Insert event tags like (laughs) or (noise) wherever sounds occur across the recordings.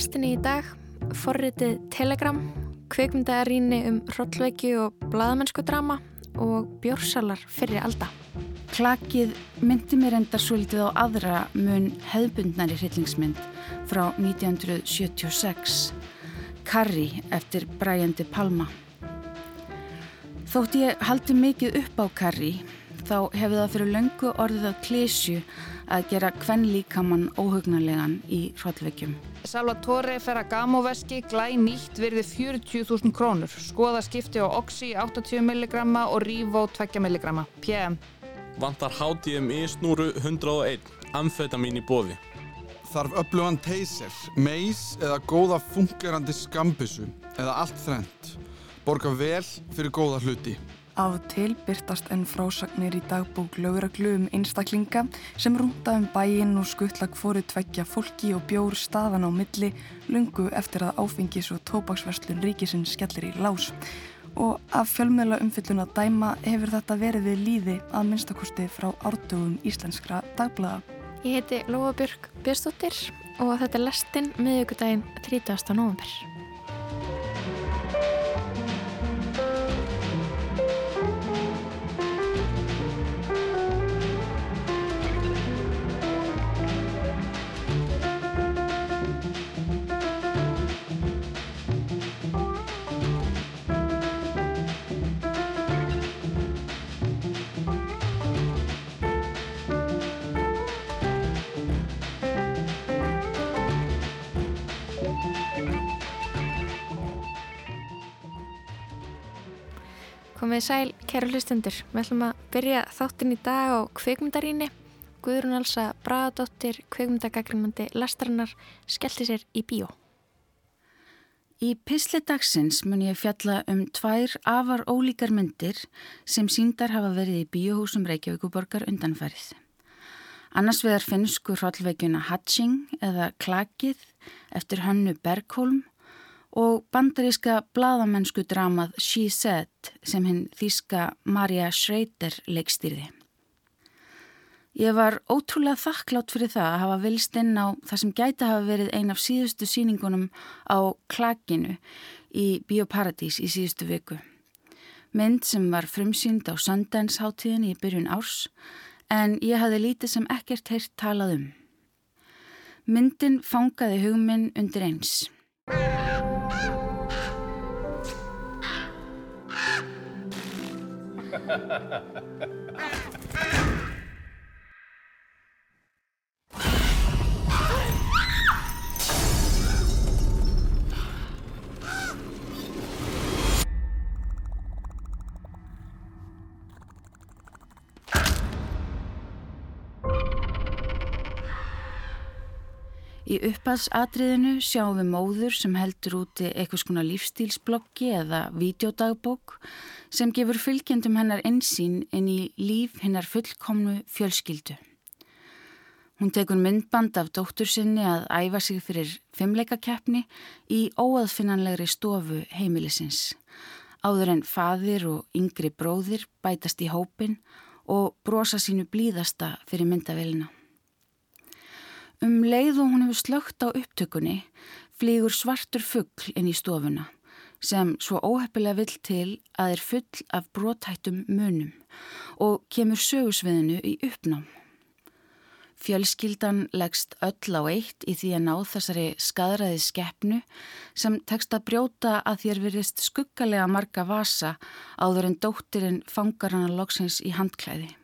Í lestinni í dag forritið Telegram, kveikmyndaðaríni um hrollveiki og bladamennsku drama og bjórsalar fyrir alda. Klakið myndi mér enda svolítið á aðra mun hefðbundnari hryllingsmynd frá 1976, Carrie eftir Brian De Palma. Þótt ég haldi mikið upp á Carrie, þá hefur það fyrir löngu orðið að klísju að gera kvennlíkamann óhugnarlegan í hrollveikjum. Salvatore Ferragamo-veski glæ nýtt virði 40.000 krónur. Skoða skipti á Oxy 80 mg og Rivo 2 mg. PM. Vantar HDMI snúru 101, amfetamin í bóði. Þarf öflugan teyser, meis eða góða fungerandi skambissu eða allt þrennt. Borga vel fyrir góða hluti. Af til byrtast enn frásagnir í dagbók löguraglu um einstaklinga sem rúnda um bæinn og skuttlag fóru tveggja fólki og bjór staðan á milli lungu eftir að áfengis og tópaksverslun ríkisinn skellir í lás. Og af fjölmiðla umfyllun að dæma hefur þetta verið við líði að minnstakosti frá árdugum íslenskra dagblaða. Ég heiti Lóa Björg Björnstóttir og þetta er lestinn miðugudaginn 30. november. Komið sæl, kæru hlustundur. Við ætlum að byrja þáttinn í dag á kveikmyndaríni. Guðrún Alsa Braðadóttir, kveikmyndagagrimandi lastrannar, skellti sér í bíó. Í Písli dagsins mun ég fjalla um tvær afar ólíkar myndir sem síndar hafa verið í bíóhúsum Reykjavíkuborgar undanfærið. Annars vegar finnsku hrollveikjuna Hatching eða Klakið eftir hannu Bergholm og bandaríska bladamennsku dramað She Said sem hinn þýska Marja Schreiter leikstýrði. Ég var ótrúlega þakklátt fyrir það að hafa vilst inn á það sem gæti hafa verið ein af síðustu síningunum á klakinu í Bíóparadís í síðustu viku. Mynd sem var frumsýnd á Sundance-háttíðinni í byrjun árs en ég hafði lítið sem ekkert heirt talað um. Myndin fangaði hugminn undir eins. ah, (laughs) ah! Í upphalsatriðinu sjáum við móður sem heldur úti eitthvað skona lífstílsbloggi eða videodagbók sem gefur fylgjendum hennar einsýn inn í líf hennar fullkomnu fjölskyldu. Hún tekur myndband af dóttur sinni að æfa sig fyrir fimmleikakeppni í óaðfinnanlegri stofu heimilisins. Áður en faðir og yngri bróðir bætast í hópin og brosa sínu blíðasta fyrir myndavelina. Um leið og hún hefur slögt á upptökunni flýgur svartur fuggl inn í stofuna sem svo óheppilega vill til að er full af brotættum munum og kemur sögusviðinu í uppnám. Fjölskyldan leggst öll á eitt í því að ná þessari skadræði skeppnu sem tekst að brjóta að þér virðist skuggalega marga vasa áður en dóttirinn fangar hana loksins í handklæði.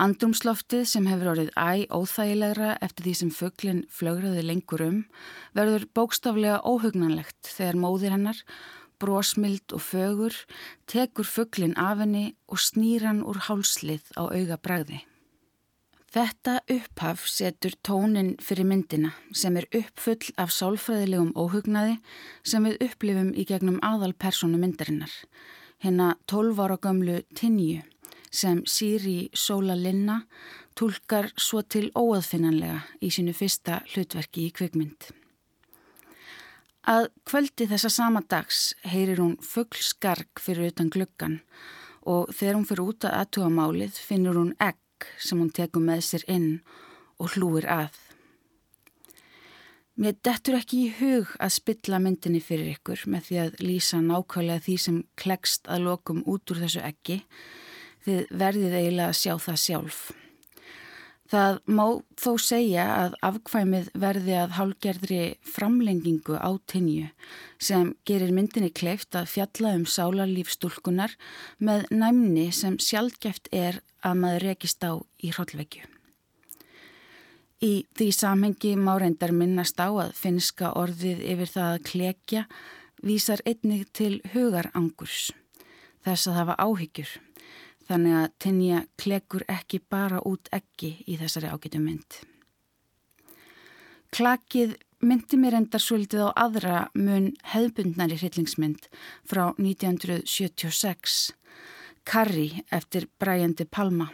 Andrumsloftið sem hefur orðið æ óþægilegra eftir því sem fugglinn flögraði lengur um verður bókstaflega óhugnanlegt þegar móðir hennar, brósmild og fögur, tekur fugglinn af henni og snýran úr hálslið á auga bræði. Þetta upphaf setur tónin fyrir myndina sem er uppfull af sálfræðilegum óhugnaði sem við upplifum í gegnum aðal personu myndarinnar, hérna 12 ára gömlu Tinju sem Siri Sóla Linna tólkar svo til óaðfinnanlega í sínu fyrsta hlutverki í kvikmynd. Að kvöldi þessa sama dags heyrir hún fugglskarg fyrir utan gluggan og þegar hún fyrir út að aðtuga málið finnur hún egg sem hún tekur með sér inn og hlúir að. Mér dettur ekki í hug að spilla myndinni fyrir ykkur með því að lýsa nákvæmlega því sem klekst að lokum út úr þessu ekki. Þið verðið eiginlega að sjá það sjálf. Það má þó segja að afkvæmið verði að hálgerðri framlengingu á tinju sem gerir myndinni kleift að fjalla um sálarlífstúlkunar með næmni sem sjálfgeft er að maður rekist á í hrollvekju. Í því samhengi má reyndar minnast á að finska orðið yfir það að klekja vísar einnig til hugarangurs, þess að var áhyggjur. Þannig að Tinja klekur ekki bara út ekki í þessari ágætu mynd. Klakið myndi mér endar svolítið á aðra mun hefðbundnari hryllingsmynd frá 1976, Carrie eftir Brian De Palma.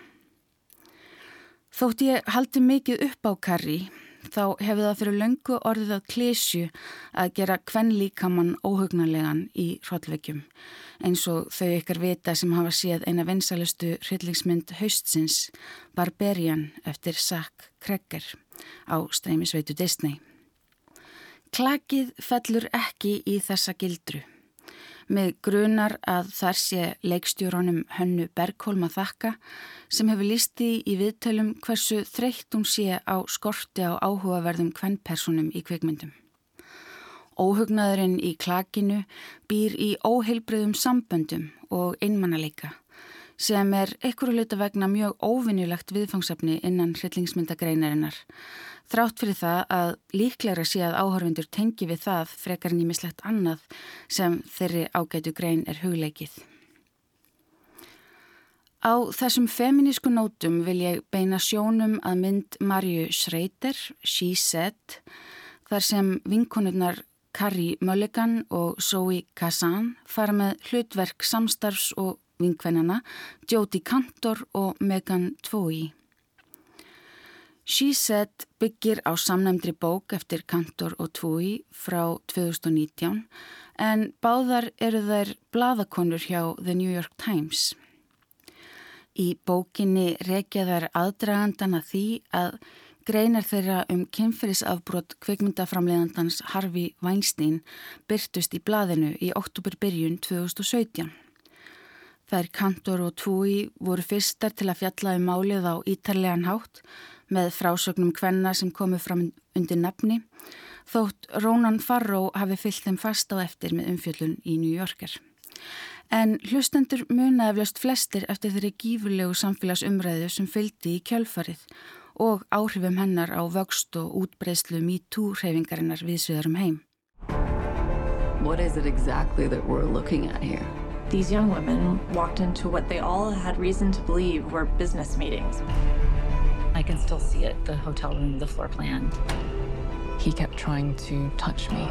Þótt ég haldi mikið upp á karri, þá hefur það fyrir löngu orðið að klísju að gera kvennlíkamann óhugnarlegan í hróllvegjum, eins og þau ykkar vita sem hafa séð eina vinsalustu hryllingsmynd haustsins, Barbarian eftir Zack Kreger á streymisveitu Disney. Klakið fellur ekki í þessa gildru með grunar að þar sé leikstjóronum Hönnu Bergholm að þakka sem hefur lísti í viðtölum hversu þreytt hún sé á skorti á áhugaverðum kvennpersonum í kvikmyndum. Óhugnaðurinn í klakinu býr í óheilbriðum samböndum og einmannaleika sem er einhverju luta vegna mjög óvinnulegt viðfangsefni innan hryllingsmyndagreinarinnar þrátt fyrir það að líklega sé að áhörfundur tengi við það frekar nýmislegt annað sem þeirri ágætu grein er hugleikið. Á þessum feminísku nótum vil ég beina sjónum að mynd Marju Schreiter, She Said, þar sem vinkonurnar Carrie Mulligan og Zoe Kazan fara með hlutverk samstarfs og vinkvennana Jodie Cantor og Megan Tvoi. She Said byggir á samnæmdri bók eftir Kantor og Tvúi frá 2019 en báðar eru þær bladakonur hjá The New York Times. Í bókinni rekja þær aðdragandana því að greinar þeirra um kynferðisafbrot kveikmyndaframleðandans Harvey Weinstein byrtust í bladinu í oktoberbyrjun 2017. Þær Kantor og Tvúi voru fyrstar til að fjalla um málið á ítarlegan hátt með frásögnum kvenna sem komu fram undir nafni þótt Rónan Farró hafi fyllt þeim fast á eftir með umfjöllun í New Yorker. En hlustendur munaði eflaust flestir eftir þeirri gífurlegu samfélagsumræðu sem fylgdi í kjölfarið og áhrifum hennar á vöxt og útbreyslu MeToo-hreyfingarinnar viðsviðarum heim. What is it exactly that we're looking at here? These young women walked into what they all had reason to believe were business meetings. I can still see it, the hotel room, the floor plan. He kept trying to touch me.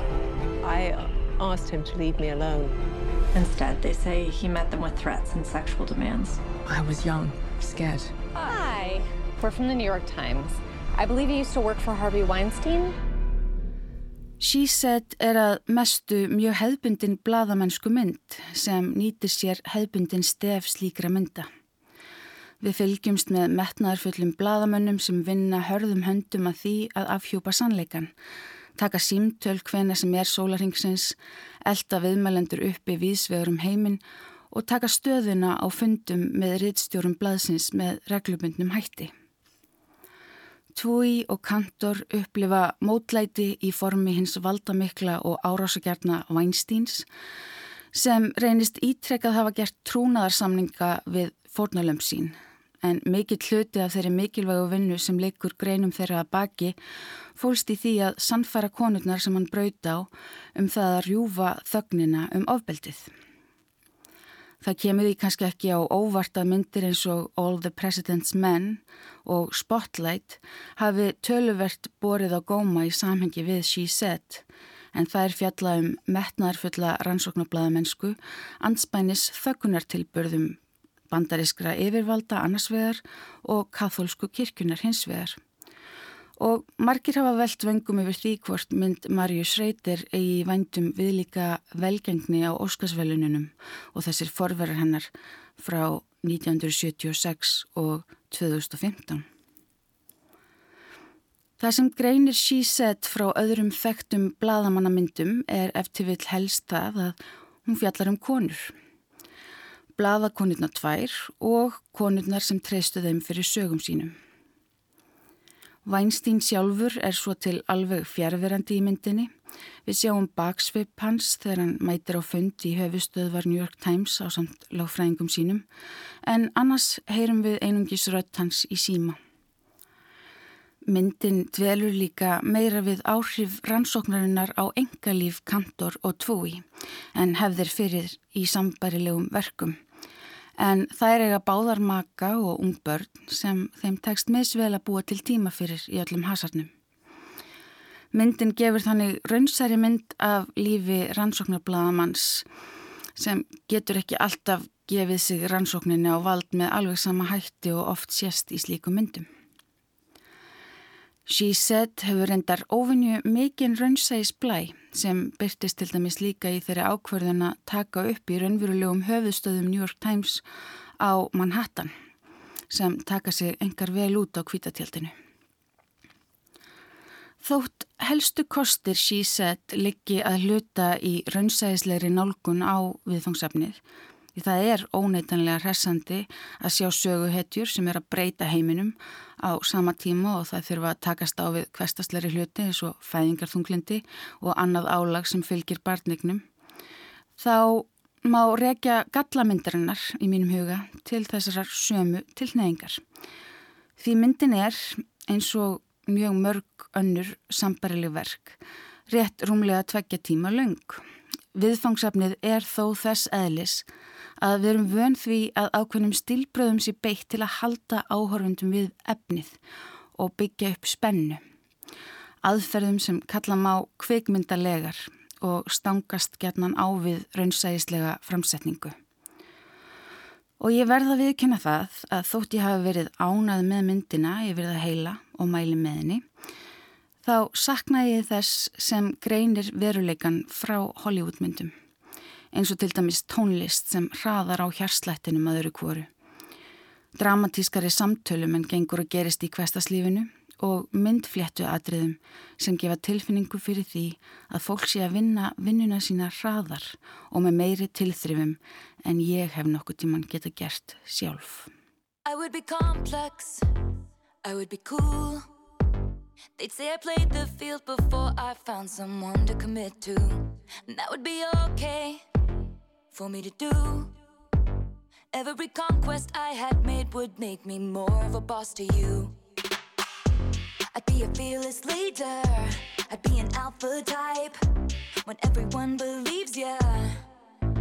I asked him to leave me alone. Instead, they say he met them with threats and sexual demands. I was young, scared. Hi, we're from the New York Times. I believe you used to work for Harvey Weinstein. She Said er að mestu mjög hefðbundin bladamennsku mynd sem nýtir sér hefðbundin stef slíkra mynda. Við fylgjumst með metnaðarfullum bladamönnum sem vinna hörðum höndum að því að afhjúpa sannleikan, taka símtöl hvena sem er sólaringsins, elda viðmælendur uppi viðsvegurum heiminn og taka stöðuna á fundum með rittstjórum bladsins með reglubundnum hætti. Tvoi og Kantor upplifa mótlæti í formi hins valdamikla og árásagjarna Weinsteins sem reynist ítrekkað hafa gert trúnaðarsamninga við fórnalömp sín en mikill hluti af þeirri mikilvægu vinnu sem leikur greinum þeirra að baki fólst í því að sannfæra konurnar sem hann braut á um það að rjúfa þögnina um ofbeldið. Það kemur því kannski ekki á óvarta myndir eins og All the President's Men og Spotlight hafi töluvert borið á góma í samhengi við She Said en það er fjalla um metnaðarfulla rannsóknarbladamennsku, anspænis þöggunartilbörðum bandariskra yfirvalda annarsvegar og katholsku kirkunar hinsvegar. Og margir hafa velt vengum yfir því hvort mynd Marju Sreitir eigi vændum viðlíka velgengni á Óskarsvelununum og þessir forverðar hennar frá 1976 og 2015. Það sem greinir Said frá öðrum þekktum bladamannamyndum er eftir vill helst það að hún fjallar um konur. Bladakonurnar tvær og konurnar sem treystu þeim fyrir sögum sínum. Weinstein sjálfur er svo til alveg fjærverandi í myndinni. Við sjáum baksvip hans þegar hann mætir á fund í höfustöðvar New York Times á samt lágfræðingum sínum en annars heyrum við einungis rött hans í síma. Myndin dvelur líka meira við áhrif rannsóknarinnar á engalíf kantor og tvúi en hefðir fyrir í sambarilegum verkum. En það er eiga báðar maka og ungbörn sem þeim tekst misvel að búa til tíma fyrir í öllum hasarnum. Myndin gefur þannig raunsæri mynd af lífi rannsóknarblaðamanns sem getur ekki alltaf gefið sig rannsókninni á vald með alveg sama hætti og oft sést í slíku myndum. She Said hefur endar ofinju mikinn raunsægis blæ sem byrtist til dæmis líka í þeirri ákverðin að taka upp í raunverulegum höfustöðum New York Times á Manhattan sem taka sig engar vel út á kvítatjaldinu. Þótt helstu kostir She Said liggi að hluta í raunsægisleiri nálgun á viðfangsefnið Því það er óneitanlega hressandi að sjá söguhetjur sem er að breyta heiminum á sama tíma og það þurfa að takast á við kvestasleiri hluti eins og fæðingarþunglindi og annað álag sem fylgir barnignum. Þá má rekja gallamyndarinnar í mínum huga til þessar sömu tilneyingar. Því myndin er eins og mjög mörg önnur sambarileg verk, rétt rúmlega tveggja tíma laung. Viðfangsefnið er þó þess eðlis að við erum vön því að ákveðnum stilbröðum sér beitt til að halda áhörfundum við efnið og byggja upp spennu. Aðferðum sem kalla má kveikmyndalegar og stangast gernan á við raunsægislega framsetningu. Og ég verða að viðkynna það að þótt ég hafi verið ánað með myndina, ég verið að heila og mæli með henni, þá sakna ég þess sem greinir veruleikan frá Hollywoodmyndum eins og til dæmis tónlist sem hraðar á hjarslættinum að öru kvoru. Dramatískari samtölum en gengur að gerist í kvestaslífinu og myndfléttu atriðum sem gefa tilfinningu fyrir því að fólk sé að vinna vinnuna sína hraðar og með meiri tilþrifum en ég hef nokkuð tíman geta gert sjálf. I would be complex, I would be cool They'd say I played the field before I found someone to commit to And that would be okay for me to do. Every conquest I had made would make me more of a boss to you. I'd be a fearless leader, I'd be an alpha type. When everyone believes ya,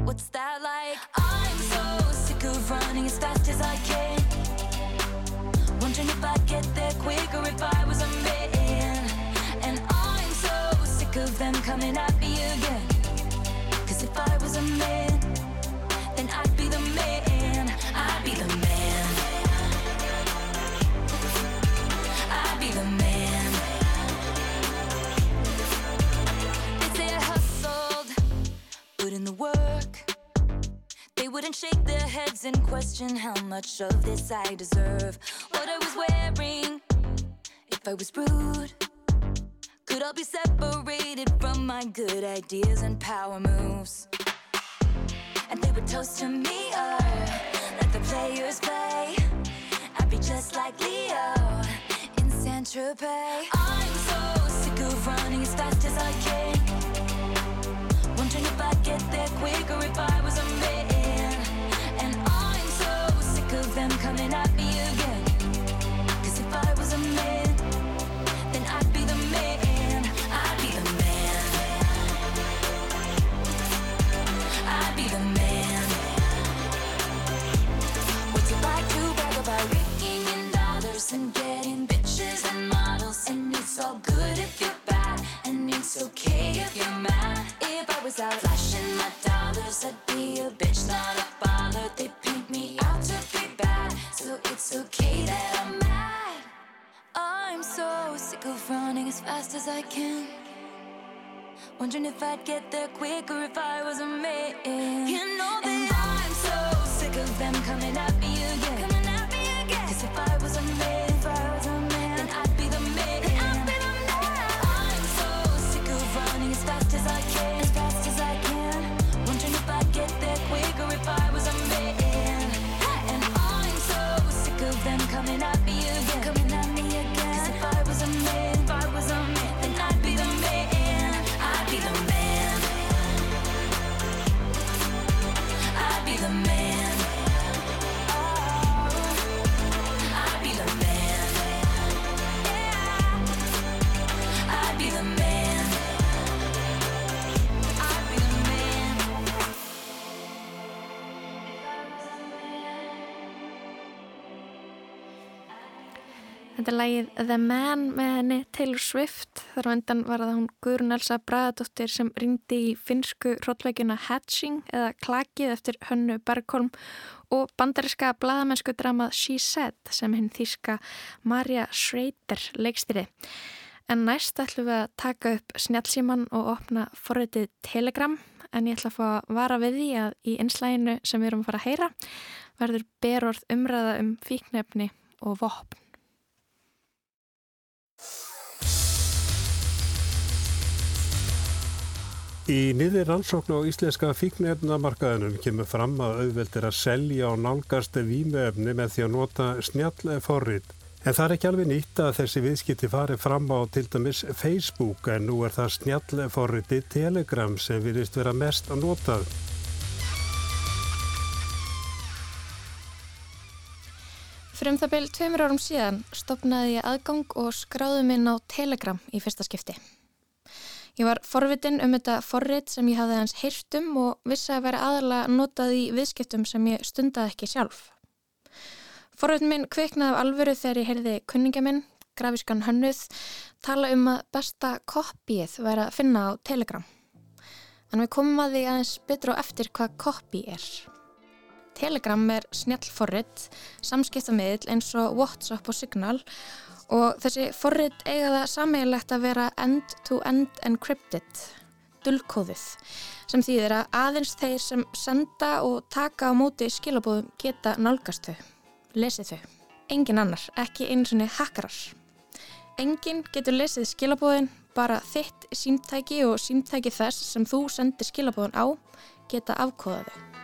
what's that like? I'm so sick of running as fast as I can. Wondering if I'd get there quicker if I was a man. And I'm so sick of them coming at me again. Cause if I was a man, I'd be the man. I'd be the man. I'd be the man. They say I hustled, put in the work. They wouldn't shake their heads and question how much of this I deserve. What I was wearing, if I was rude. Could I be separated from my good ideas and power moves. And they would toast to me, or let the players play. I'd be just like Leo in Saint Tropez. I'm so sick of running as fast as I can. Wondering if I'd get there quicker if I was a man. quick Þetta er lægið The Man með henni Taylor Swift. Þar á endan var það hún Guðrun Elsa Braðadóttir sem ringdi í finsku hróllveikjuna Hatching eða Klakið eftir hönnu Bergholm og bandariska bladamennsku dramað She Said sem hinn þýska Marja Schrader leikstýri. En næst ætlum við að taka upp snjálfsíman og opna forritið Telegram en ég ætla að fá að vara við því að í einslæginu sem við erum að fara að heyra verður berorð umræða um fíknefni og vopn. Í niður rannsóknu á íslenska fíknefnamarkaðinum kemur fram að auðvelt er að selja og nálgast vímöfni með því að nota snjall forrið. En það er ekki alveg nýtt að þessi viðskipti fari fram á til dæmis Facebook en nú er það snjall forriði Telegram sem virðist vera mest að notað. Fyrir um það byrjum tveimur árum síðan stopnaði ég aðgang og skráði minn á Telegram í fyrsta skipti. Ég var forvitin um þetta forrit sem ég hafði hans heyrtum og vissi að vera aðalega notað í viðskiptum sem ég stundaði ekki sjálf. Forvitin minn kveiknaði af alvöru þegar ég heyrði kunninga minn, grafískan hönnuð, tala um að besta kopíið væri að finna á Telegram. En við komum að því aðeins betur á eftir hvað kopí er. Telegram er snjallforrit, samskiptamiðl eins og WhatsApp og Signal og þessi forrit eiga það sammeilegt að vera end-to-end -end encrypted, dullkóðið, sem þýðir að aðeins þeir sem senda og taka á móti skilabóðum geta nálgast þau, lesið þau. Engin annar, ekki eins og niður hakkarar. Engin getur lesið skilabóðin, bara þitt símtæki og símtæki þess sem þú sendir skilabóðin á geta afkóðaðu.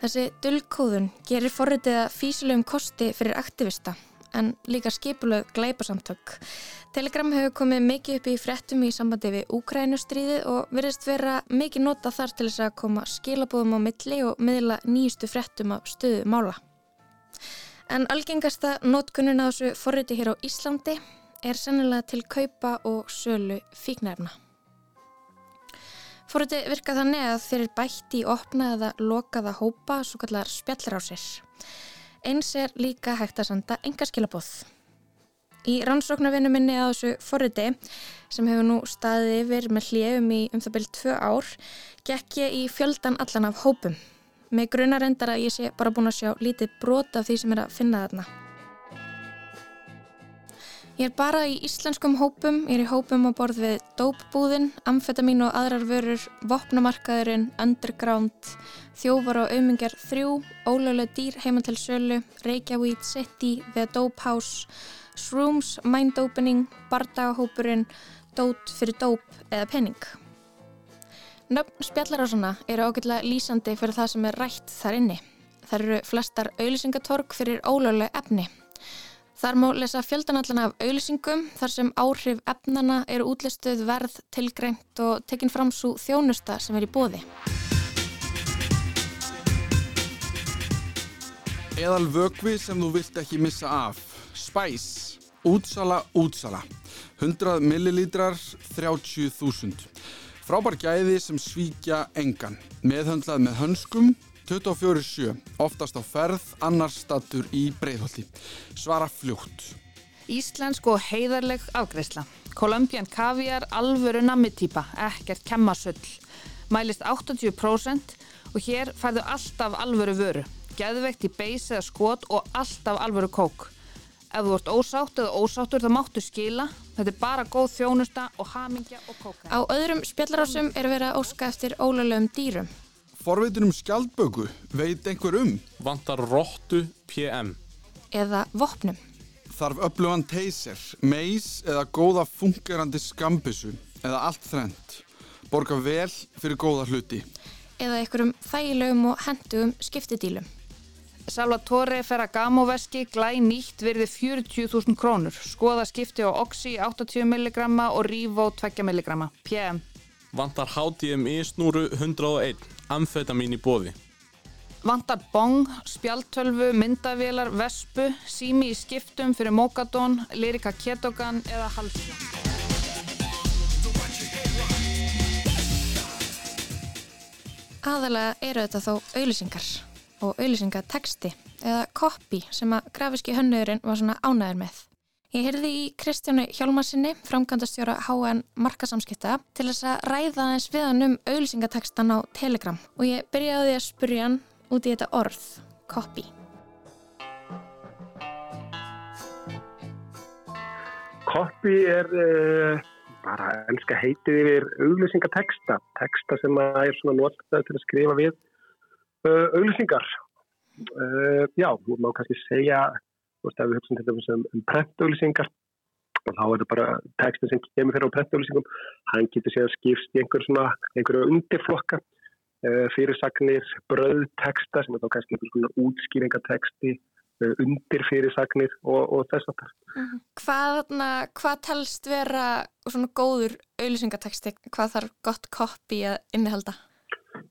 Þessi dullkóðun gerir forritið að físilegum kosti fyrir aktivista en líka skipulög glæpasamtök. Telegram hefur komið mikið upp í frettum í sambandi við Úkrænustríði og verðist vera mikið nota þar til þess að koma skilabóðum á milli og miðla nýjustu frettum af stöðu mála. En algengasta notkunnun á þessu forriti hér á Íslandi er sennilega til kaupa og sölu fíknæfna. Fóriti virka þannig að þeir eru bætt í opna eða lokaða hópa, svo kallar spjallrásir. Eins er líka hægt að senda enga skilabóð. Í rannsóknarvinnu minni á þessu fóriti, sem hefur nú staðið yfir með hljefum í um það byrjum tvö ár, gekk ég í fjöldan allan af hópum. Með grunar endar að ég sé bara búin að sjá lítið brot af því sem er að finna þarna. Ég er bara í íslenskum hópum, ég er í hópum á borð við dópbúðin, amfetamin og aðrar vörur, vopnamarkaðurinn, underground, þjóvar og auðmingar þrjú, ólöguleg dýr heimann til sölu, Reykjavík City, The Dope House, Shrooms, Mind Opening, Bardagahópurinn, Dót fyrir dóp eða penning. Nöfn spjallarásana eru ágætlega lýsandi fyrir það sem er rætt þar inni. Það eru flestar auðlisingatorg fyrir ólöguleg efni. Þar má lesa fjöldanallan af auðlýsingum þar sem áhrif efnana eru útlistuð verð, tilgreint og tekinn fram svo þjónusta sem er í bóði. Eðal vögvi sem þú vilt ekki missa af. Spice. Útsala, útsala. 100 millilítrar, 30.000. Frábær gæði sem svíkja engan. Meðhöndlað með hönskum 24-7, oftast á ferð, annars statur í breyðholti. Svara fljótt. Íslensk og heiðarleg afgreysla. Colombian kaviar, alvöru nammitýpa, ekkert kemmasull. Mælist 80% og hér færðu alltaf alvöru vöru. Gæðveikt í beis eða skot og alltaf alvöru kók. Ef þú ert ósátt eða ósáttur þá máttu skila. Þetta er bara góð þjónusta og hamingja og kóka. Á öðrum spjallarásum er verið að óska eftir ólulegum dýrum forvitin um skjaldböku veit einhver um? Vantar róttu PM. Eða vopnum. Þarf öflugan teyser, meis eða góða fungerandi skambissu eða allt þrent. Borga vel fyrir góða hluti. Eða einhverjum þægilegum og hendugum skiptidílum. Salvatore Ferragamo-veski glæ nýtt verði 40.000 krónur. Skoða skipti á Oxy 80 mg og Rivo 2 mg. PM. Vantar HDMI snúru 101, amfetamin í bóði. Vantar bong, spjaltölvu, myndavélar, vespu, sími í skiptum fyrir Mokadón, Lirika Ketogan eða Halsjón. Aðalega eru þetta þó auðlýsingar. og auðlýsingateksti eða copy sem að grafiski hönnurinn var svona ánæður með. Ég heyrði í Kristjánu Hjálmarsinni, framkvæmdastjóra HN Markasamskipta, til þess að ræða eins við hann um auðlýsingatekstan á Telegram og ég byrjaði að spurja hann út í þetta orð, copy. Copy er uh, bara ennska heitið yfir auglýsingateksta, teksta sem er svona notað til að skrifa við uh, auglýsingar. Uh, já, þú má kannski segja, veist, ef við höfum til dæmis um, um prentauglýsingar, og þá er þetta bara teksta sem kemur fyrir á prentauglýsingum, hann getur séð að skipst í einhver svona, einhverju undirflokka, fyrirsagnir, bröðteksta sem er þá kannski einhver svona útskýringateksti, undir fyrirsagnir og, og þess að það. Mhm. Hvað, hvað telst vera svona góður auðlýsingateksti? Hvað þarf gott copy að innihalda?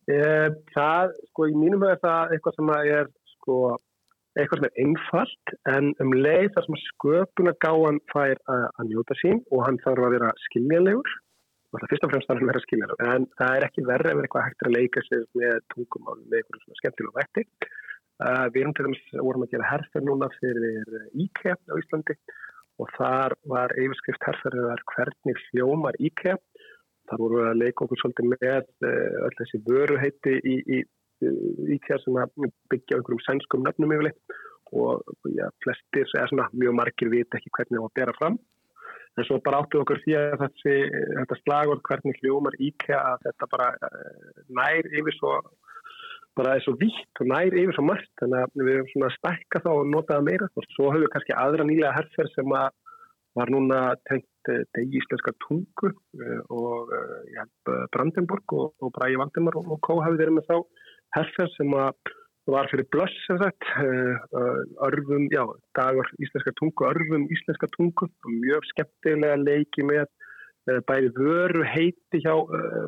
Eh, það, sko, í mínum er það eitthvað sem er, sko, eitthvað sem er einfalt en um leið þar sem sköpunagáan fær að, að njóta sín og hann þarf að vera skiljanlegur og það fyrst og fremst þarf hann að vera skiljanlegur en það er ekki verið ef eitthvað hægt að leika sig með tungumál með eitthvað svona skemmtilega vekti. Uh, við erum til dæmis, vorum að gera herfer núna fyrir IKEA á Íslandi og þar var yfirskrift herferðar hvernig hljómar IKEA. Þar vorum við að leika okkur svolítið með uh, öll þessi vöruheiti í, í IKEA sem að byggja einhverjum sænskum nöfnum yfirleitt. Og já, flestir, eða svona mjög margir vit ekki hvernig það var að bera fram. En svo bara áttu okkur því að þessi, þetta slagur hvernig hljómar IKEA að þetta bara uh, nær yfir svo bara er svo vitt og nær yfir svo margt. Þannig að við höfum svona stækka þá og notaða meira. Og svo höfum við kannski aðra nýlega herfer sem að var núna tengt degi íslenska tungu og ja, Brandenburg og, og Bræði Valdemar og, og Kó hafi verið með þá herfer sem var fyrir blöss sem sagt örfum, já, dagar íslenska tungu örfum íslenska tungu mjög skemmtilega leiki með bæði vöru heiti hjá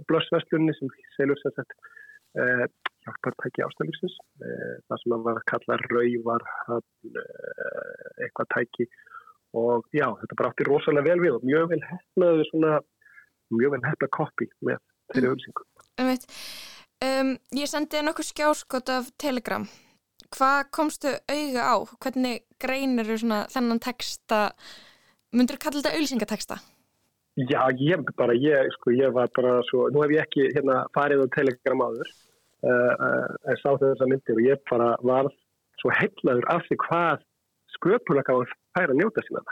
blössverslunni sem selur sem sagt hjálpartæki ástæðlífsins það sem var að kalla rauvar eitthvað tæki. Og já, þetta bara átti rosalega vel við og mjög vel hefnaðu svona mjög vel hefna koppi með þeirri ölsingu um, um, Ég sendi nokkuð skjáskot af Telegram hvað komstu auga á? Hvernig greinir þú svona þennan texta myndur þú kalla þetta ölsingateksta? Já, ég bara, ég, sko, ég var bara svo, nú hef ég ekki hérna farið á Telegram áður en sá þessar myndir og ég bara var svo heitlaður af því hvað sköpulega gáði færa að njóta sína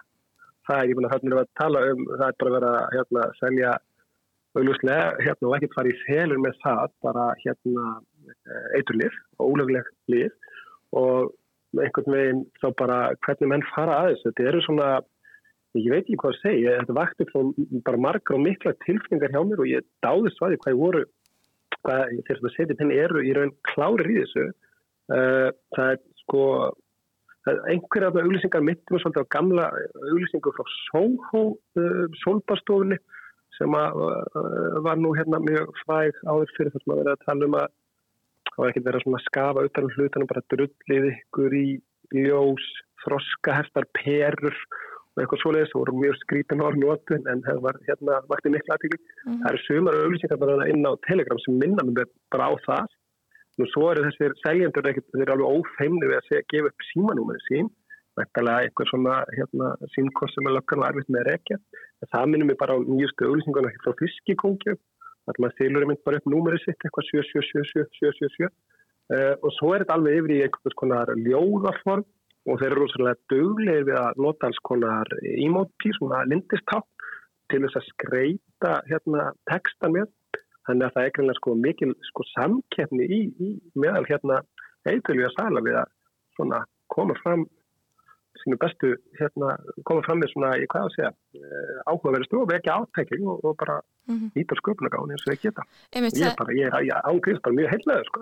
það er, ég finna, þannig að tala um það er bara að vera hérna, selja auðvuslega, hérna, og ekkert fara í felur með það, bara hérna eiturlið og ólögleg lið og einhvern veginn þá bara hvernig menn fara að þessu. Þetta eru svona, ég veit ekki hvað að segja þetta vakti frá bara margar og mikla tilfinningar hjá mér og ég dáðist að því hvað ég voru hvað þeir sem að setja penni eru í raun klárir í þessu. Uh, það er sko einhverja af það auglýsingar mittum svolítið á gamla auglýsingu frá Soho uh, solbastofunni sem að uh, var nú hérna mjög fræg áður fyrir þess að vera að tala um að það var ekkert verið að skafa utan um hlutunum bara drullið ykkur í ljós, þroskaheftar perur og eitthvað svoleiðis og voru mjög skrítin á orðnótu en það var hérna vakti miklu aðtíkli. Mm. Það eru sumar auðlýsingar bara inn á Telegram sem minna mér bara á það. Nú svo eru þessir seljendur ekkert, þeir eru alveg ófeimni við að segja, gefa upp símanúmerið sín, vettalega eitthvað svona hérna símkost sem er löggan og erfitt með rekja. En það minnum við bara á nýjustu auðlýsingarna frá fiskikongju, þar maður þylur mynd bara upp númerið sitt, eitthvað 777777 uh, og svo er þetta alveg yfir í einhvers konar ljóðarform og þeir eru rosalega döglegir við að nota alls konar emoji, svona lindistátt til þess að skreita hérna textan með þannig að það er ekki sko, mikil sko, samkeppni í, í meðal hérna eitthvað að sala við að svona, koma fram sínu bestu hérna, koma fram með svona, ég hvað að segja eh, áhugaverið stofu, ekki átækking og, og bara mm -hmm. íta sköpunagáni eins og ekki þetta ég er bara, ég er ángriðs bara mjög heillega sko,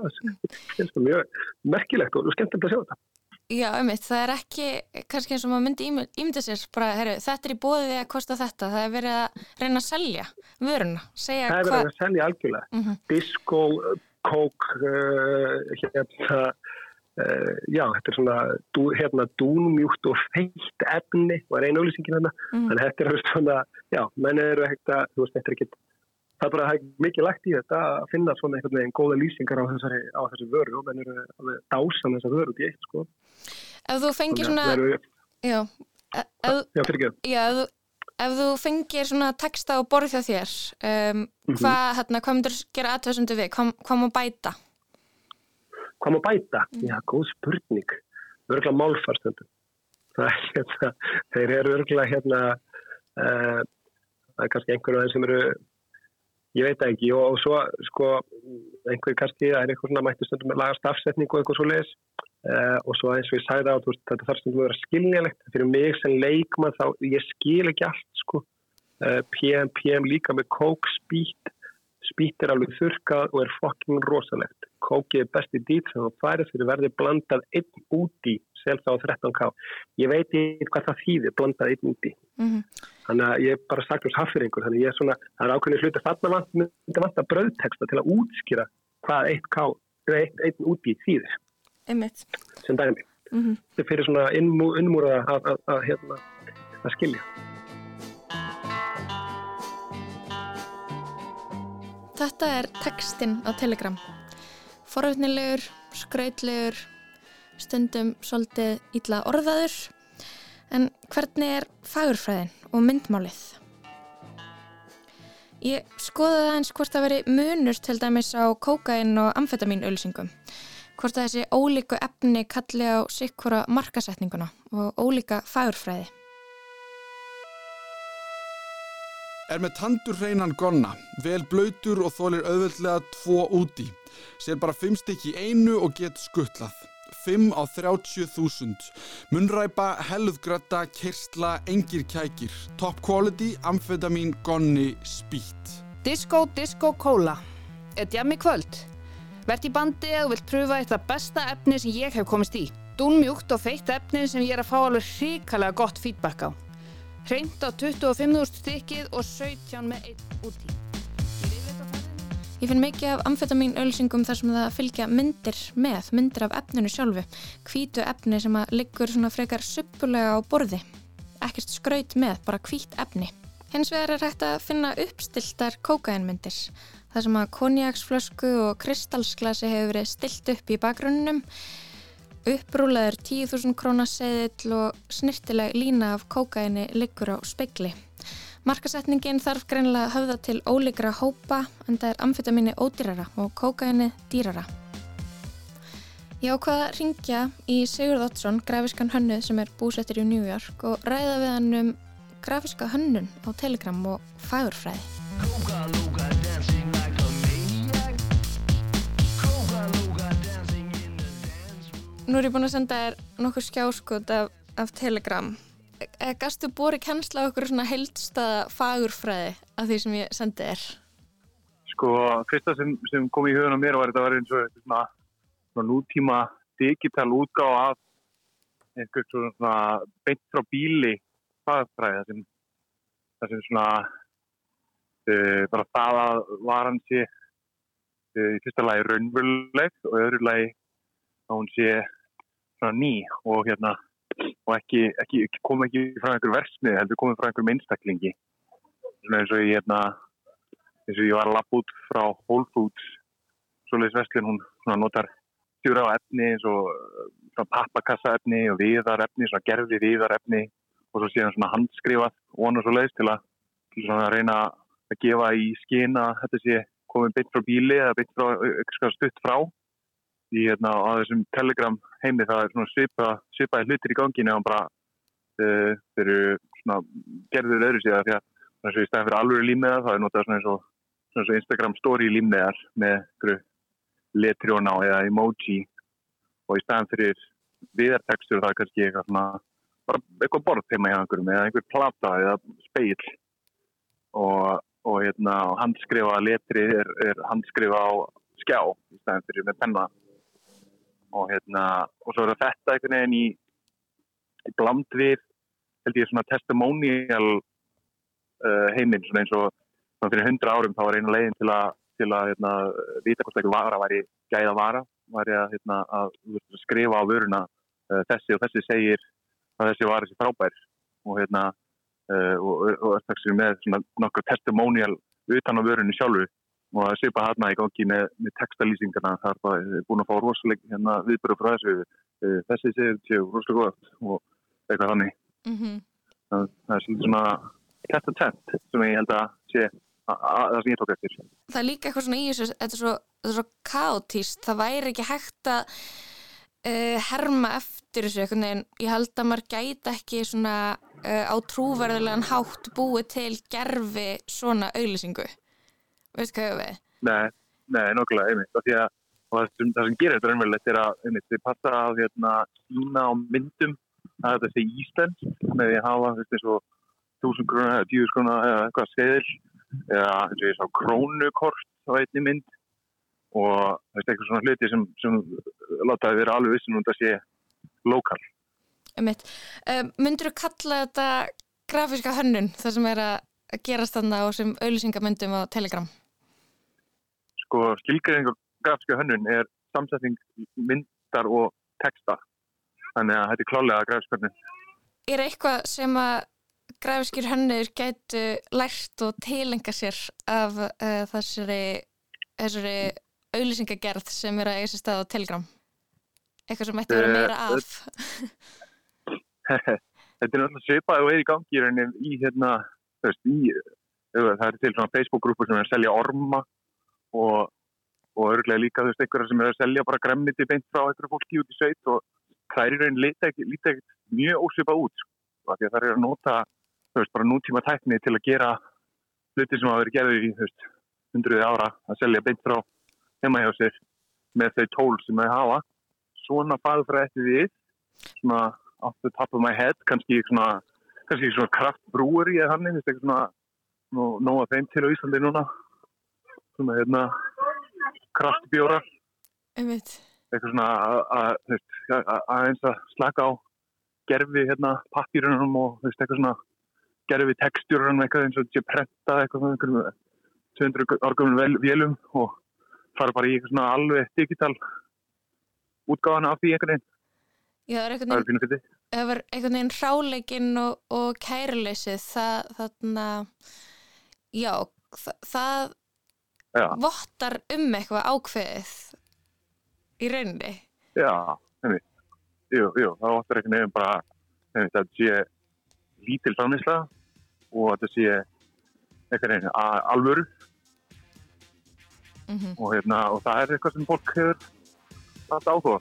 það er mjög merkilegt og skemmtilegt að sjá þetta. Já, ummitt, það er ekki kannski eins og maður myndi ímynda sér bara, herru, þetta er í bóðið að kosta þetta það er verið að reyna að selja vöruna, segja hvað Það er verið að selja algjörlega. Mm -hmm. disco, kók uh, hérna uh, já, þetta er svona dú, hérna dúnmjúkt og feitt efni, var einu auðlýsingin hérna mm þannig að þetta er svona, já, menn eru ekkert að þú veist, þetta er ekkert það er bara mikið lagt í þetta að finna svona einhvern veginn góða lýsingar á þessari, á þessari vöru og menn eru að dása þessar vöru út í eitt sko. Ef þú fengir svona... Eru, já, ef, já, fyrir ekki. Já, ef þú, ef þú fengir svona texta og borð hjá þér, um, mm -hmm. hvað, hérna, hvað myndur gera aðtöðsundu við? Hvað, hvað má bæta? Hvað má bæta? Mm. Já, góð spurning. Örgulega málfarstöndum. Það hérna, þeir eru örgulega hérna, uh, það er kannski einhverju aðeins sem eru ég veit ekki og, og svo sko einhver kannski, það er eitthvað svona mættu stundum með lagast afsetning og eitthvað svo leiðis uh, og svo eins og ég sagði á þetta þarf stundum að vera skiljanlegt fyrir mig sem leikmann þá ég skil ekki allt sko uh, PM, PM líka með kók spít spít er alveg þurkað og er fokking rosalegt kókið besti dýt sem það færið fyrir verði blandað einn úti selta á 13k ég veit ekki hvað það þýðir blandað einn úti. Mm -hmm. þannig að ég er bara sagt um haffyringur þannig að ég er svona, það er ákveðin hluti þarna vant að bröðteksta til að útskýra hvað 1k, einn, einn úti þýðir. Einmitt. sem dæmi. Mm -hmm. þetta fyrir svona innmúraða að, að, að, hérna, að skilja. Þetta er textin á Telegram foröfnilegur, skrautlegur stundum svolítið ítla orðaður en hvernig er fagurfræðin og myndmálið? Ég skoðaði aðeins hvort það veri munur til dæmis á kókain og amfetamin ölsingum hvort að þessi ólíku efni kalli á sikkura markasetninguna og ólíka fagurfræði Er með tandur hreinan gonna, vel blöytur og þólir auðvöldlega tvo úti. Sér bara fimm stykki einu og get skuttlað. 5 á 30.000. Munræpa, helðgrötta, kirsla, engir kækir. Top quality, amfetamin, gonni, spýtt. Disco, disco, kóla. Er djami kvöld? Vert í bandi eða vilt pröfa eitt af besta efni sem ég hef komist í. Dúnmjúkt og feitt efni sem ég er að fá alveg hrikalega gott feedback á. Hreint á 25.000 stykkið og 17 með einn úti. Ég finn mikið af amfetamin ölsingum þar sem það fylgja myndir með, myndir af efninu sjálfu, kvítu efni sem að liggur svona frekar suppulega á borði. Ekkert skraut með, bara kvít efni. Hins vegar er hægt að finna uppstiltar kókainmyndir. Það sem að konjaksflösku og kristalsglasi hefur verið stilt upp í bakgrunnum, upprúlaður 10.000 krónaseðill og snirtileg lína af kókaini liggur á speikli. Markasetningin þarf greinlega að höfða til ólíkra hópa en það er amfetaminni ódýrara og kókaini dýrara. Ég ákvaða að ringja í Sigurð Ottsson, grafiskan hönnuð sem er búsettir í New York og ræða við hann um grafiska hönnun á Telegram og fagurfræði. Nú er ég búin að senda þér nokkur skjáskot af, af Telegram Eh, gastu búið kennsla okkur svona heildstaða fagurfræði af því sem ég sendi þér? Sko, fyrsta sem, sem kom í hugun á mér var þetta var eins og svona, svona nútíma digital útgáð af einhvern svona beint frá bíli fagurfræði það sem, það sem svona uh, bara það að var hans sé uh, í fyrsta lagi raunveruleg og öðru lagi að hún sé svona ný og hérna og ekki, ekki, kom ekki frá einhver versmið, heldur komið frá einhver minnstaklingi eins og ég hérna, eins og ég var að lappa út frá Whole Foods svoleiðis vestlun, hún notar stjúra á efni eins og pappakassa efni og viðar efni svona gerfi viðar efni og svo séðan svona handskrifað og annars svoleiðis til að, að reyna að gefa í skina þetta sé komið byggt frá bíli eða byggt frá, eitthvað stutt frá í hérna, á þessum telegram heimi það er svona svipa, svipaði hlutir í ganginu og bara uh, þeir eru svona gerður öðru síðan því að þess að í stæðan fyrir alveg límneðar það er notað svona eins og, svona eins og Instagram story límneðar með letrjóna eða emoji. Og í stæðan fyrir viðartekstur það er kannski eitthvað svona bara eitthvað borð heima hjá einhverjum eða einhver plata eða speil og, og hérna handskrifa letri er, er handskrifa á skjá í stæðan fyrir með penna og hérna og svo er þetta einhvern veginn í, í bland við held ég svona testimonial uh, heiminn svona eins og svona fyrir hundra árum þá var einu leginn til að til að hérna, vita hvort eitthvað vara væri gæða vara, væri að, hérna, að skrifa á vöruna uh, þessi og þessi segir að þessi var þessi frábær. Og hérna uh, og, og, og með svona nokkur testimonial utan á vörunni sjálfu og sé bara hérna í gangi með, með textalýsingarna það er búin að fá rosalega hérna, viðbyrju frá þessu. Uh, þessi séu séu rosalega gott og eitthvað hannig mm -hmm. það, það er svona tett og tett sem ég held að sé það sem ég tók eftir. Það er líka eitthvað svona í þessu þetta er svo, svo kátíst það væri ekki hægt að uh, herma eftir þessu en ég held að maður gæti ekki svona uh, á trúverðulegan hátt búið til gerfi svona auðlisingu Veistu hvað ég við? Nei, nei, nokkulega, einmitt. Það, að, það, sem, það sem gerir þetta raunverulegt er að einmitt, þið passa að hérna, sína á myndum að þetta sé íslensk með því að hafa eins og þúsund grunna eða tíus grunna eða eitthvað skeiðil eða eins og ég sá krónukort á einni mynd og það er eitthvað svona hluti sem, sem látaði vera alveg vissin um þetta sé lokal. Einmitt. Um, myndur þú kalla þetta grafíska hönnun það sem er að gerast þarna á sem auðlýsingamöndum á Telegram? Sko skilgreðing og grafíska hönnun er samsetning myndar og texta. Þannig að þetta er klálega grafíska hönnun Er eitthvað sem að grafískir hönnur gætu lært og tilenga sér af uh, þessari, þessari auðlýsingagerð sem er að eiga sér stað á Telegram? Eitthvað sem ætti að vera meira af? (laughs) Þetta er náttúrulega svipað og er í gangi í hérna, veist, í, það er til svona Facebook-grúpur sem er að selja orma og, og örglega líka þú veist einhverja sem er að selja bara gremmiti beint frá einhverju fólki út í sveit og það er í raunin lítið ekkert mjög ósvipa út sko, því að það er að nota þú veist bara nútíma tækni til að gera hluti sem hafa verið gerðið í þú veist hundruði ára að selja beint frá heima hjá sér með þau tól sem þau hafa. Svona fagfrætti við svona off the top of my head kannski svona, kannski svona kraftbrúur í eða hann, eitthvað svona nóga þeim til á Íslandi núna svona hérna kraftbjóra. Eitthvað svona aðeins að slaka á gerfi hérna pappírunum og veist, eitthvað svona gerfi textjúrunum eitthvað eins og sé prenta eitthvað svona einhverjum 200 orgumum velum og fara bara í eitthvað svona alveg digital útgáðana af því einhvern veginn. Já, það er einhvern veginn það var einhvern veginn ráleikinn og, og kæruleysið það, þarna já, það, það Já. vottar um eitthvað ákveðið í rauninni Já, nefnir Jú, jú, það vottar eitthvað nefnir bara nefnir þetta sé lítil framlýsla og þetta sé eitthvað nefnir alvöru mm -hmm. og, hérna, og það er eitthvað sem fólk hefur þetta áhuga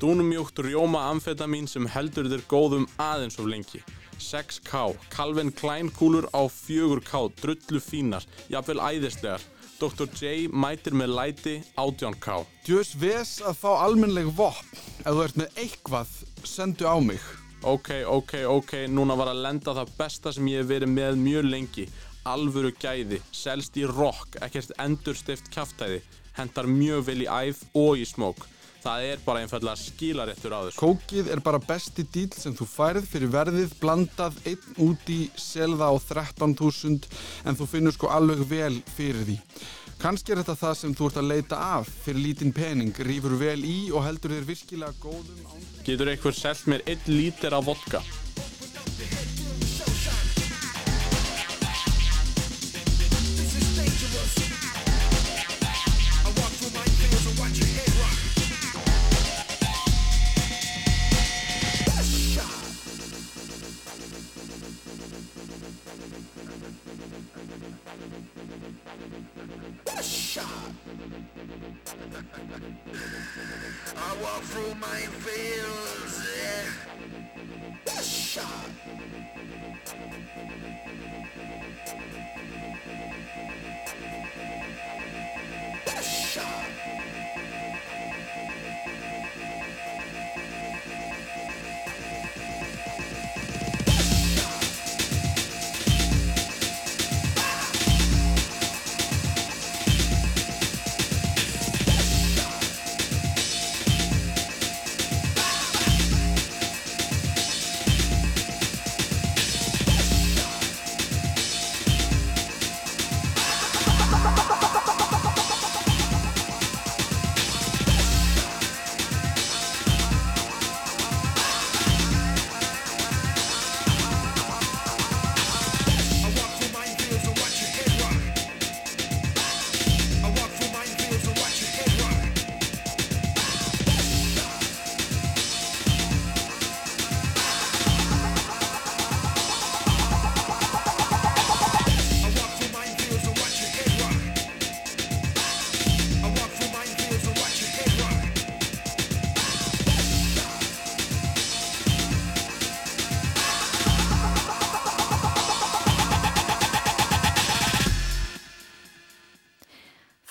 Dúnumjókt rjóma amfetamin sem heldur þér góðum aðeins of lengi. 6K, Calvin Klein kúlur á 4K, drullu fínar, jafnvel æðislegar. Dr. J mætir með læti 18K. Djurs ves að fá almenleg vopn. Ef þú ert með eitthvað, sendu á mig. Ok, ok, ok, núna var að lenda það besta sem ég hef verið með mjög lengi. Alvöru gæði, selst í rock, ekkert endurstift kæftæði, hendar mjög vel í æð og í smók. Það er bara einfallega skilaréttur á þessu. Kókið er bara besti díl sem þú færið fyrir verðið, blandað einn úti, selða á 13.000 en þú finnur sko alveg vel fyrir því. Kanski er þetta það sem þú ert að leita af fyrir lítinn pening, rýfur vel í og heldur þér virkilega góðum án... Getur einhver selgt mér einn lítir af vodka? Shot. I walk through my fields. Yeah. Shot. Shot.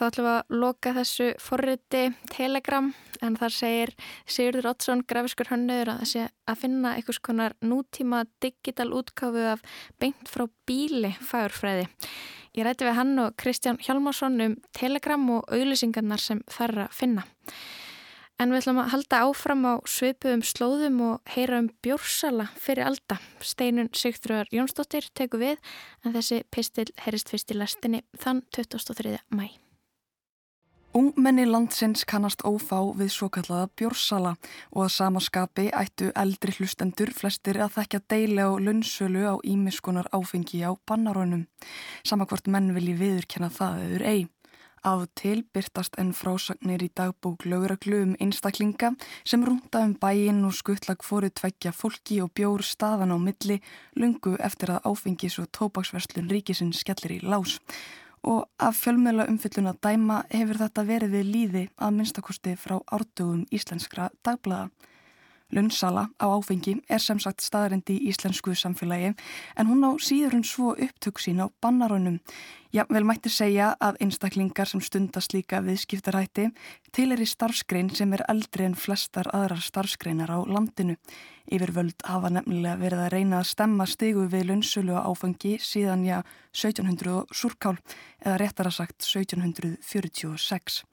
Ætlum við að loka þessu forriti Telegram en þar segir Sigurður Ottsson, grafiskur hönnuður að að finna einhvers konar nútíma digital útkáfu af beint frá bíli fagurfræði. Ég rætti við hann og Kristján Hjalmarsson um Telegram og auðlýsingarnar sem þarra finna. En við ætlum að halda áfram á svipuðum slóðum og heyra um bjórsala fyrir alda. Steinun Sigþröðar Jónsdóttir teku við en þessi pistil heyrist fyrst í lastinni þann 23. mæ. Ungmenni landsins kannast ófá við svo kallaða bjórsala og að samaskapi ættu eldri hlustendur flestir að þekka deili á lunnsölu á ímiskunar áfengi á bannarónum. Samakvort menn vilji viðurkenna það eður eigi. Af til byrtast enn frásagnir í dagbók löguraglu um einstaklinga sem rúnda um bæinn og skuttlag fóru tveggja fólki og bjór staðan á milli lungu eftir að áfengis og tópaksverslun ríkisinn skellir í lás. Og af fjölmjöla umfyllun að dæma hefur þetta verið við líði að minnstakosti frá ártugum íslenskra dagblaða. Lunnsala á áfengi er sem sagt staðrendi í íslensku samfélagi en hún á síður en svo upptök sín á bannarunum. Já, vel mætti segja að einstaklingar sem stundast líka viðskiptarætti til er í starfskrein sem er eldri en flestar aðrar starfskreinar á landinu. Yfirvöld hafa nefnilega verið að reyna að stemma stigu við lunnsölu áfangi síðan já 1700 surkál eða réttara sagt 1746.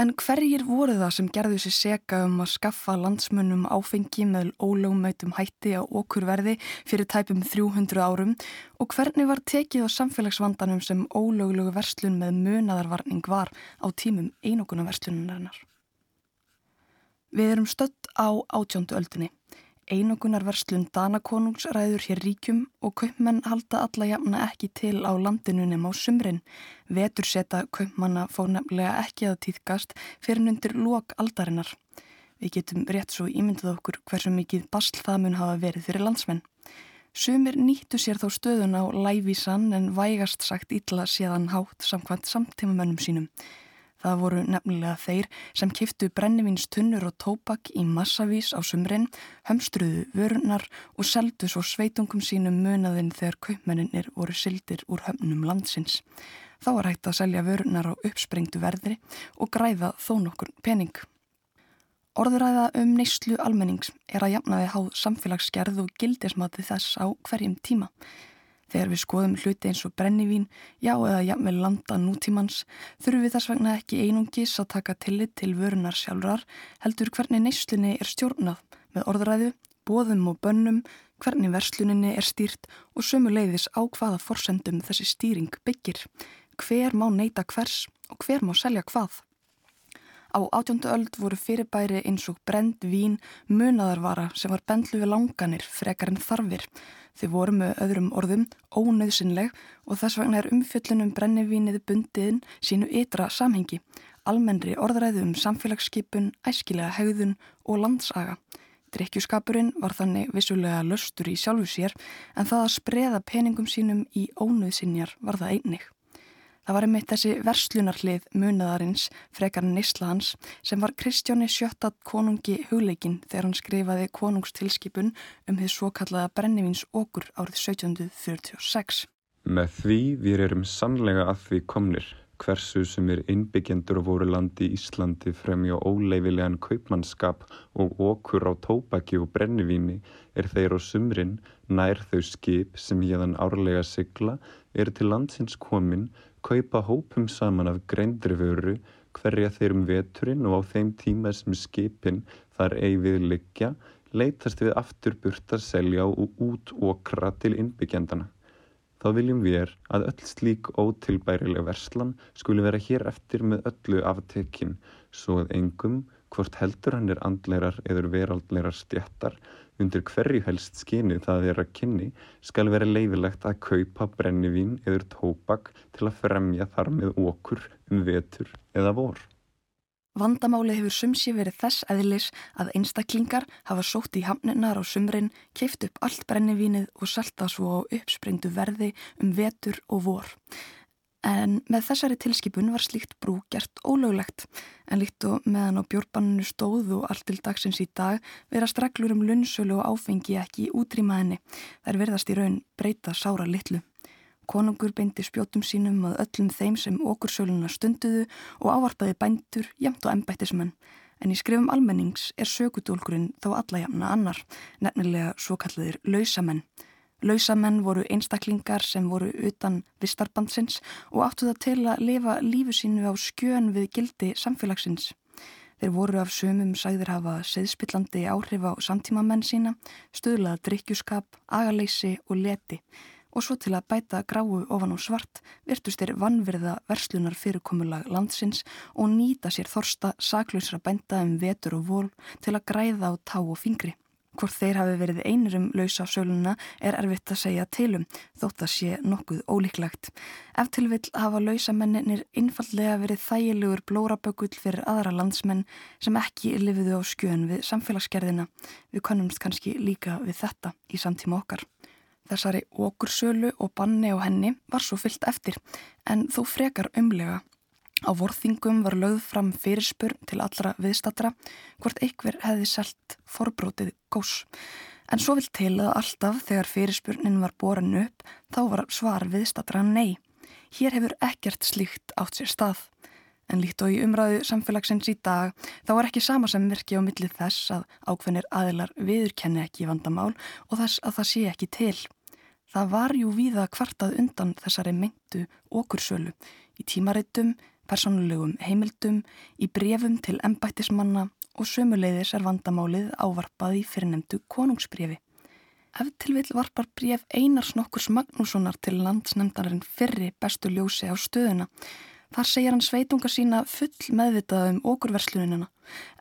En hverjir voru það sem gerðu sér seka um að skaffa landsmönnum áfengi með ólögumætum hætti á okkurverði fyrir tæpum 300 árum og hvernig var tekið á samfélagsvandanum sem ólöglugu verslun með munadarvarning var á tímum einoguna verslunarinnar? Við erum stött á átjóndu öldinni. Einogunarverslun Danakonungs ræður hér ríkjum og kaupmenn halda alla jafna ekki til á landinu nema á sumrin. Vetur seta kaupmanna fór nefnilega ekki að týðkast fyrir nundir lok aldarinnar. Við getum rétt svo ímyndið okkur hversu mikið basl það mun hafa verið fyrir landsmenn. Sumir nýttu sér þó stöðun á lævísan en vægast sagt illa séðan hátt samkvæmt samtímamönnum sínum. Það voru nefnilega þeir sem kiftu brennivins tunnur og tópak í massavís á sumrin, hömstruðu vörunar og seldu svo sveitungum sínum munaðinn þegar kaupmenninir voru sildir úr höfnum landsins. Þá var hægt að selja vörunar á uppsprengtu verðri og græða þó nokkur pening. Orðuræða um neyslu almennings er að jafnaði háð samfélagsgerð og gildismati þess á hverjum tíma. Þegar við skoðum hluti eins og brennivín, já eða jafnvel landa nútímans, þurfum við þess vegna ekki einungis að taka tillit til vörunar sjálfrar, heldur hvernig neyslunni er stjórnað með orðræðu, bóðum og bönnum, hvernig versluninni er stýrt og sömu leiðis á hvaða forsendum þessi stýring byggir, hver má neyta hvers og hver má selja hvað. Á átjóndu öld voru fyrirbæri eins og brend vín, munadarvara sem var bendlu við langanir frekar en þarfir, Þau voru með öðrum orðum ónauðsynleg og þess vegna er umfjöllunum brennivínið bundiðin sínu ytra samhengi, almennri orðræðu um samfélagsskipun, æskilega hegðun og landsaga. Drikkjuskapurinn var þannig vissulega löstur í sjálfu sér en það að spreða peningum sínum í ónauðsynjar var það einnig. Það var einmitt þessi verslunarlið munaðarins frekar Nislahans sem var Kristjóni sjöttat konungi hugleikin þegar hann skrifaði konungstilskipun um því svo kallaða brennivins okkur árið 1746. Með því við erum sannlega að því komnir hversu sem er innbyggjendur voru landi Íslandi fremja óleifilegan kaupmannskap og okkur á tópaki og brennivíni er þeir á sumrin nær þau skip sem hérðan árlega sigla er til landsins komin kaupa hópum saman af greindri vöru hverja þeir um veturinn og á þeim tíma sem skipin þar eigi við liggja leytast við aftur burt að selja og út okra til innbyggjandana. Þá viljum við að öll slík ótilbærileg verslan skuli vera hér eftir með öllu aftekinn svo að engum, hvort heldur hann er andleirar eður veraldleirar stjættar, undir hverju helst skyni það er að kynni skal vera leifilegt að kaupa brennivín eður tópak til að fremja þar með okkur um vetur eða vor. Vandamáli hefur sumsi verið þess eðlis að einstaklingar hafa sótt í hamninar á sumrin, keift upp allt brennivínið og salta svo á uppspringdu verði um vetur og vor. En með þessari tilskipun var slíkt brú gert ólöglegt en líkt og meðan á bjórbanninu stóð og allt til dagsins í dag verast reglur um lunnsölu og áfengi ekki útrýma henni. Þær verðast í raun breyta sára litlu. konungur beindi spjótum sínum að öllum þeim sem okkur söluna stunduðu og ávarpaði bændur, jamt og embættismenn. En í skrifum almennings er sökudólkurinn þó alla jafna annar, nefnilega svo kalliðir lausamenn. Lausamenn voru einstaklingar sem voru utan vistarbandsins og áttu það til að lifa lífu sínu á skjön við gildi samfélagsins. Þeir voru af sömum sæðir hafa seðspillandi áhrif á samtímamenn sína, stöðlaða drikkjuskap, agaleysi og leti og svo til að bæta gráu ofan á svart virtust þeir vannverða verslunar fyrirkomulag landsins og nýta sér þorsta saklausra bænda um vetur og vol til að græða á tá og fingri. Hvort þeir hafi verið einur um lausa söluna er erfitt að segja tilum, þótt að sé nokkuð ólíklegt. Ef til vill hafa lausamennir einfallega verið þægilegur blórabökull fyrir aðra landsmenn sem ekki lifiðu á skjön við samfélagsgerðina. Við konumst kannski líka við þetta í samtíma okkar. Þessari okursölu og banni á henni var svo fyllt eftir, en þó frekar umlega Á vorþingum var lögð fram fyrirspurn til allra viðstatra hvort einhver hefði selt forbrótið gós. En svo vil til að alltaf þegar fyrirspurnin var boran upp þá var svar viðstatra nei. Hér hefur ekkert slíkt átt sér stað. En líkt og í umræðu samfélagsins í dag þá var ekki sama sem virki á millið þess að ákveðnir aðilar viðurkenni ekki vandamál og þess að það sé ekki til. Það var jú víða kvartað undan þessari meintu okursölu í tímareitum persónulegum heimildum, í brefum til embættismanna og sömuleiðis er vandamálið ávarpað í fyrirnemdu konungsbrefi. Ef til vil varpar bref Einars nokkurs Magnússonar til landsnemndarinn fyrri bestu ljósi á stöðuna. Þar segir hann sveitunga sína full meðvitað um okurverslunina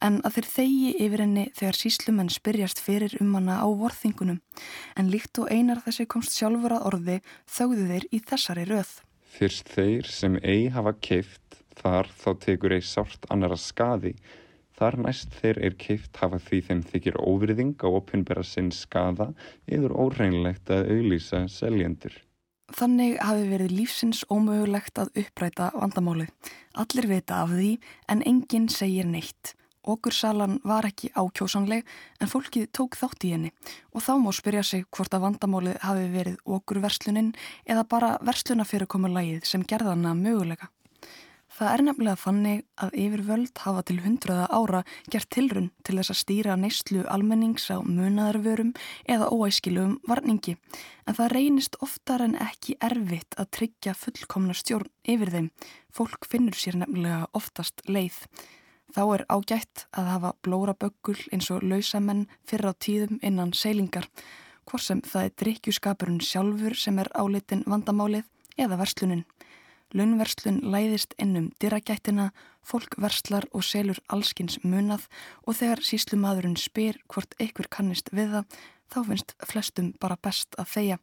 en að þeir þegi yfir henni þegar síslumenn spyrjast fyrir um hana á vorþingunum en líkt og einar þessi komst sjálfur að orði þauðu þeir í þessari röð. Fyrst þeir sem ei hafa keift Þar þá tekur ei sárt annara skadi. Þar næst þeir er keift hafa því þeim þykir óvirðing á opinbera sinn skada eður óreinlegt að auðlýsa seljendur. Þannig hafi verið lífsins ómögulegt að uppræta vandamálið. Allir vita af því en enginn segir neitt. Okursalan var ekki ákjósanleg en fólkið tók þátt í henni og þá má spyrja sig hvort að vandamálið hafi verið okurverslunin eða bara verslunafyrirkomulagið sem gerðana mögulega. Það er nefnilega þannig að yfirvöld hafa til hundraða ára gert tilrun til þess að stýra neyslu almennings á munaðarvörum eða óæskilum varningi en það reynist oftar en ekki erfitt að tryggja fullkomna stjórn yfir þeim. Fólk finnur sér nefnilega oftast leið. Þá er ágætt að hafa blóra böggul eins og lausamenn fyrir á tíðum innan seilingar, hvort sem það er drikkjuskapurinn sjálfur sem er álitin vandamálið eða verslunin. Launverslun læðist ennum dyrragættina, fólk verslar og selur allskins munað og þegar síslumadurinn spyr hvort einhver kannist við það, þá finnst flestum bara best að þeia,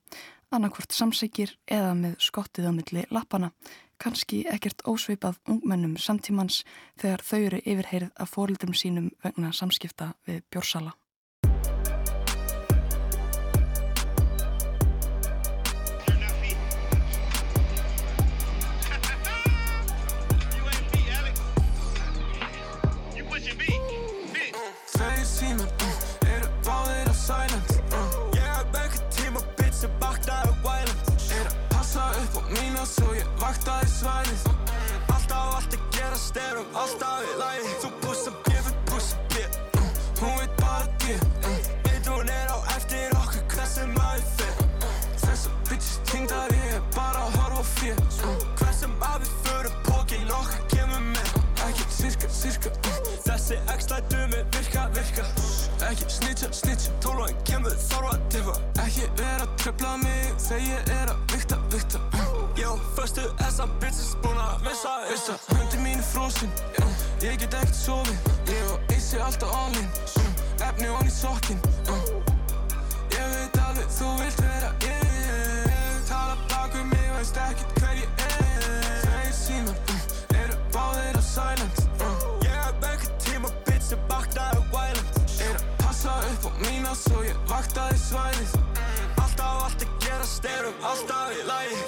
annarkvort samsækir eða með skottið á milli lappana, kannski ekkert ósveipað ungmennum samtímans þegar þau eru yfirheyrið af fórildum sínum vegna samskipta við bjórsala. Vaktaði svælið Alltaf allt að gera styrum, alltaf í lægi Þú að bjöf, við að bjöf Hún veit bara djöf Veit hún er á eftir okkur, hvað sem að við fyrir Þessar bitches tingdar, ég er bara að horfa fyrir Hvað sem að við fyrir, pókin okkar kemur með. Ekki sirka, sirka. Þessi x-lætu með virka, virka Ekki snitcha, snitcha. Tólvæn kemur, þarf að tippa Ekki vera að trefla mig þegar ég er að vikta, vikta Jó, förstu þessa bitches búin að missa Vissa, hundi mín er fróðsinn Ég get ekkert sofið. Ég og Eisi alltaf all-in Efni og hann í sokkin Ég veit alveg þú vilt vera ég Tala bak við mig, veist ekkert hver ég er. Þeir síman eru báðir á silent mína svo ég vaktaði svæðið. Alltaf allt að gera styrum, alltaf í lagi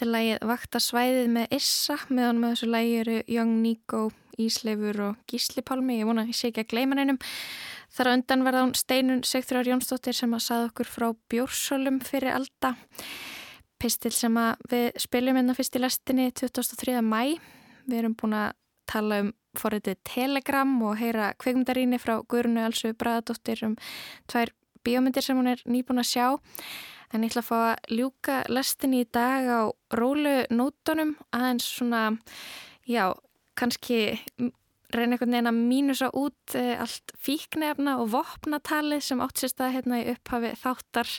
Er lægið Vaktasvæðið með Issa meðan með þessu lægi eru Young Nico, Ísleifur og Gísli Pálmi. Ég vona að ég sé ekki að gleyma hennum. Þar á undan var það Steinun Sigþrjóðar Jónsdóttir sem að sað okkur frá Bjórsölum fyrir alda. Pistil sem að við spiljum hérna fyrst í lestinni 2003. mæ. Við erum búin að tala um forritið Telegram og heyra kveikmyndaríni frá Guðrunu Alsu Bræðadóttir um tvær bíómyndir sem hún er nýbúin að sjá. En ég ætla að fá að ljúka lestinni í dag á rólu nótunum aðeins svona, já, kannski reyna einhvern veginn að mínusa út e, allt fíknefna og vopnatalið sem átt sér stað hérna í upphafi þáttar.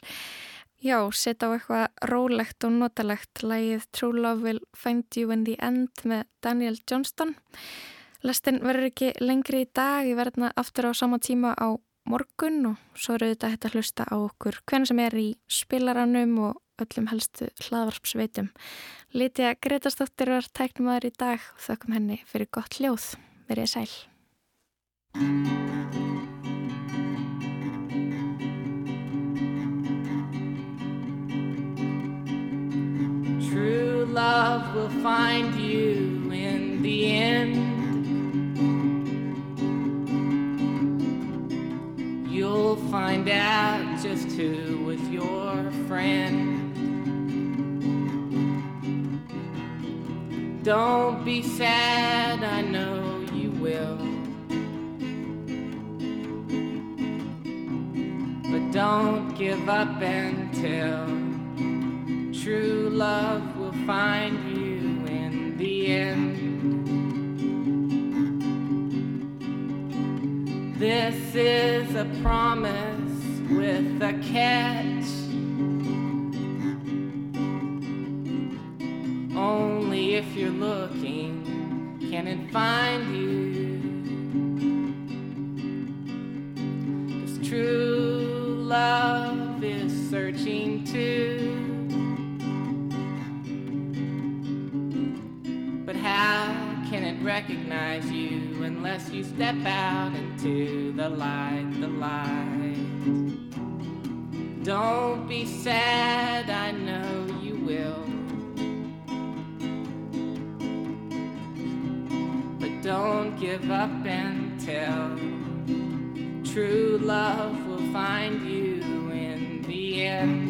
Já, setja á eitthvað rólegt og notalegt lægið True Love Will Find You in the End með Daniel Johnston. Lestin verður ekki lengri í dag, ég verður hérna aftur á sama tíma á morgun og svo eru þetta hægt að hlusta á okkur hvernig sem er í spilaranum og öllum helstu hlaðvarpsveitum. Lítið að Gretastóttir var tæknum aður í dag og þökkum henni fyrir gott hljóð. Verið sæl. True love will find you find out just who was your friend. Don't be sad, I know you will. But don't give up until true love will find you in the end. This is a promise with a catch. Only if you're looking can it find you. Cause true love is searching too. But how can it recognize you unless you step out into the light, the light? Don't be sad, I know you will. But don't give up until true love will find you in the end.